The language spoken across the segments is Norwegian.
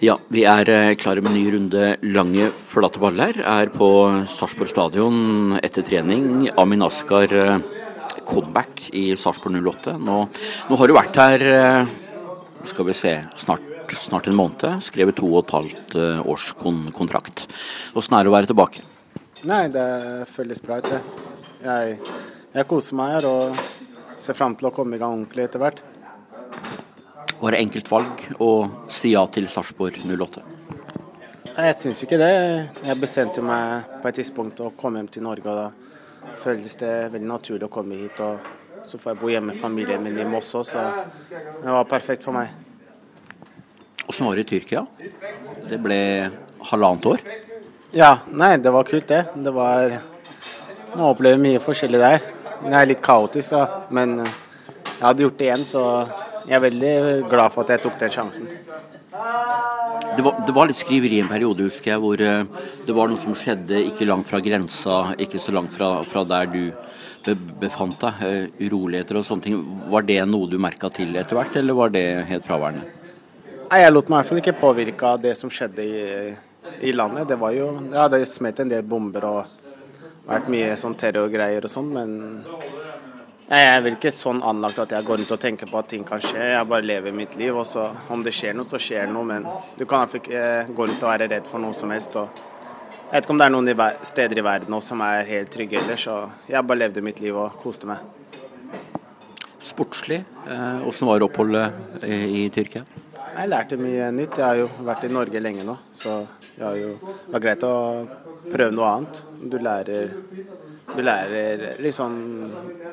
Ja, vi er eh, klare med ny runde lange, flate baller. Er på Sarpsborg stadion etter trening. Amin Askar eh, comeback i Sarpsborg 08. Nå, nå, har du vært her eh, skal vi se, snart, snart en måned. Skrevet to og et halvt års kon kontrakt. Åssen er det å være tilbake? Nei, det føles bra ut, det. Jeg, jeg koser meg her og ser fram til å komme i gang ordentlig etter hvert. Var det enkelt valg å si ja til Sarpsborg 08? Jeg syns ikke det. Jeg bestemte meg på et tidspunkt å komme hjem til Norge. og Da føles det veldig naturlig å komme hit. og Så får jeg bo hjemme med familien min i Moss òg, så det var perfekt for meg. Åssen var det i Tyrkia? Det ble halvannet år? Ja, nei, det var kult det. Det var Man opplever mye forskjellig der. Det er litt kaotisk, da. Men jeg hadde gjort det igjen, så jeg er veldig glad for at jeg tok den sjansen. Det var, det var litt skriveri en periode, husker jeg, hvor uh, det var noe som skjedde ikke langt fra grensa, ikke så langt fra, fra der du be, befant deg. Uh, uroligheter og sånne ting. Var det noe du merka til etter hvert, eller var det helt fraværende? Nei, Jeg lot meg i hvert fall ikke påvirke av det som skjedde i, i landet. Det var jo, ja, det smet en del bomber og vært mye sånn terrorgreier og sånn, men jeg er vel ikke sånn anlagt at jeg går rundt og tenker på at ting kan skje. Jeg bare lever mitt liv, og så om det skjer noe, så skjer det noe. Men du kan ikke gå rundt og være redd for noe som helst. Og jeg vet ikke om det er noen steder i verden også som er helt trygge ellers, så jeg bare levde mitt liv og koste meg. Sportslig, hvordan eh, var oppholdet i Tyrkia? Jeg lærte mye nytt. Jeg har jo vært i Norge lenge nå, så det var greit å prøve noe annet. Du lærer du lærer liksom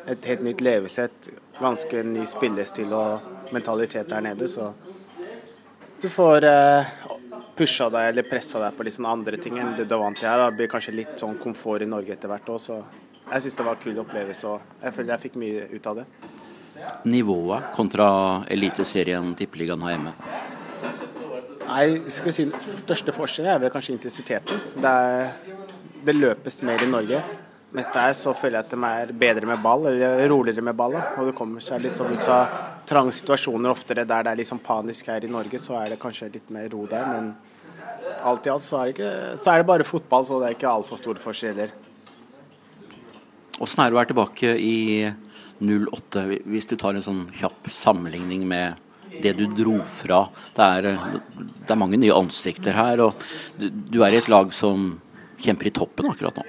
et helt nytt levesett, ganske ny spillestil og mentalitet der nede. Så du får eh, pusha deg eller pressa deg på litt sånn andre ting enn det du er vant til her. Det blir kanskje litt sånn komfort i Norge etter hvert òg, så jeg syns det var en kul opplevelse og jeg føler jeg fikk mye ut av det. Nivået kontra Eliteserien Tippeligaen her hjemme? Nei, skal si, Største forskjellen er vel kanskje intensiteten. Det, er, det løpes mer i Norge. Mens der så føler jeg at de er bedre med ball, eller roligere med ball. Og det kommer seg litt sånn ut av trange situasjoner oftere der det er litt sånn panisk her i Norge, så er det kanskje litt mer ro der. Men alt i alt så er det, ikke, så er det bare fotball, så det er ikke altfor store forskjeller. Åssen er det å være tilbake i 08, hvis du tar en sånn kjapp sammenligning med det du dro fra? Det er, det er mange nye ansikter her, og du, du er i et lag som kjemper i toppen akkurat nå.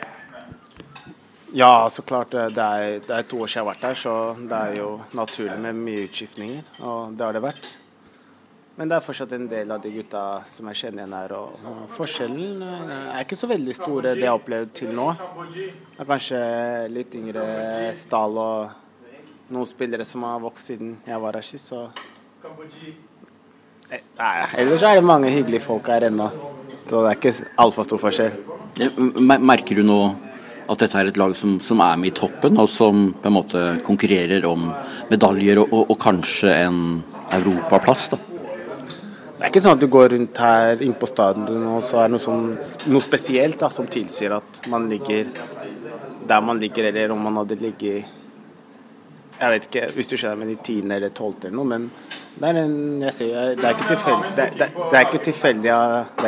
Ja, så klart. Det er, det er, to år siden jeg har vært her, så det er jo naturlig med mye utskiftninger. Og det har det vært. Men det er fortsatt en del av de gutta som jeg kjenner igjen her. Og, og forskjellen er ikke så veldig stor det jeg har opplevd til nå. Det er kanskje litt yngre stall og noen spillere som har vokst siden jeg var her sist, så Nei, ellers er det mange hyggelige folk her ennå. Så det er ikke altfor stor forskjell. Merker du nå at dette er et lag som, som, er med i toppen, og som på en måte konkurrerer om medaljer og, og, og kanskje en europaplass. da. Det er ikke sånn at du går rundt her inn på stadion og så er det noe, som, noe spesielt da, som tilsier at man ligger der man ligger, eller om man hadde ligget Jeg vet ikke, hvis du skjønner, men i tiende eller tolvte eller noe, men det er, en, sier, det er ikke tilfeldig det, det, det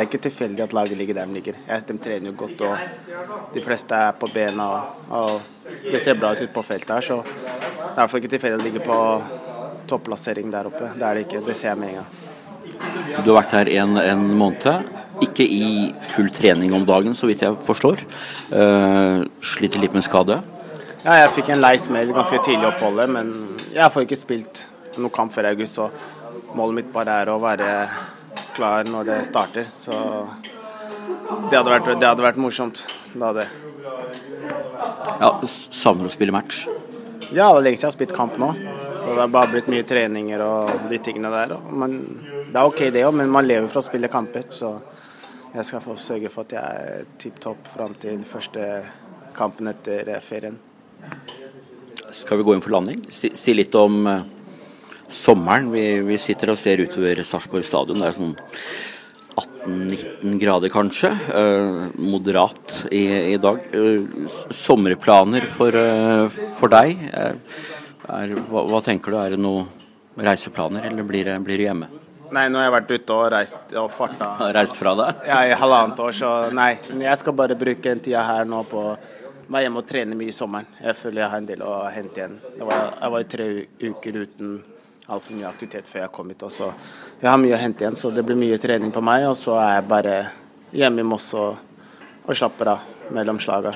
er ikke tilfeldig at laget ligger der de ligger. De trener jo godt og de fleste er på bena og, og det ser bra ut på feltet her. Så det er i hvert fall ikke tilfeldig å ligge på topplassering der oppe. Det er det ikke. Det ser jeg med en gang. Du har vært her en, en måned. Ikke i full trening om dagen, så vidt jeg forstår. Uh, sliter litt med skade? Ja, jeg fikk en lei smell ganske tidlig i oppholdet, men jeg får ikke spilt noen kamp før august, så målet mitt bare er å være klar når det starter. Så det hadde vært, det hadde vært morsomt. Det hadde. Ja, Savner du å spille match? Ja, det er lenge siden jeg har spilt kamp nå. Og det har bare blitt mye treninger og de tingene der. Men det er OK det òg, men man lever for å spille kamper. Så jeg skal få sørge for at jeg er tipp topp fram til første kampen etter ferien. Skal vi gå inn for landing? Si, si litt om eh, sommeren. Vi, vi, sitter og ser utover Sarpsborg stadion. Det er sånn 18-19 grader kanskje. Eh, moderat i, i dag. Eh, sommerplaner for, eh, for deg? Eh, er, hva, hva, tenker du, er det noen reiseplaner, eller blir det, blir det hjemme? Nei, nå har jeg vært ute og reist og farta. Reist fra deg? Ja, i halvannet år, så nei. Jeg skal bare bruke den tida her nå på være hjemme og trene mye i sommeren. Jeg føler jeg har en del å hente igjen. Jeg var, jeg var i tre uker uten altfor mye aktivitet før jeg kom hit. Også. Jeg har mye å hente igjen, så det blir mye trening på meg. Og så er jeg bare hjemme i Moss og, og slapper av mellom slaga.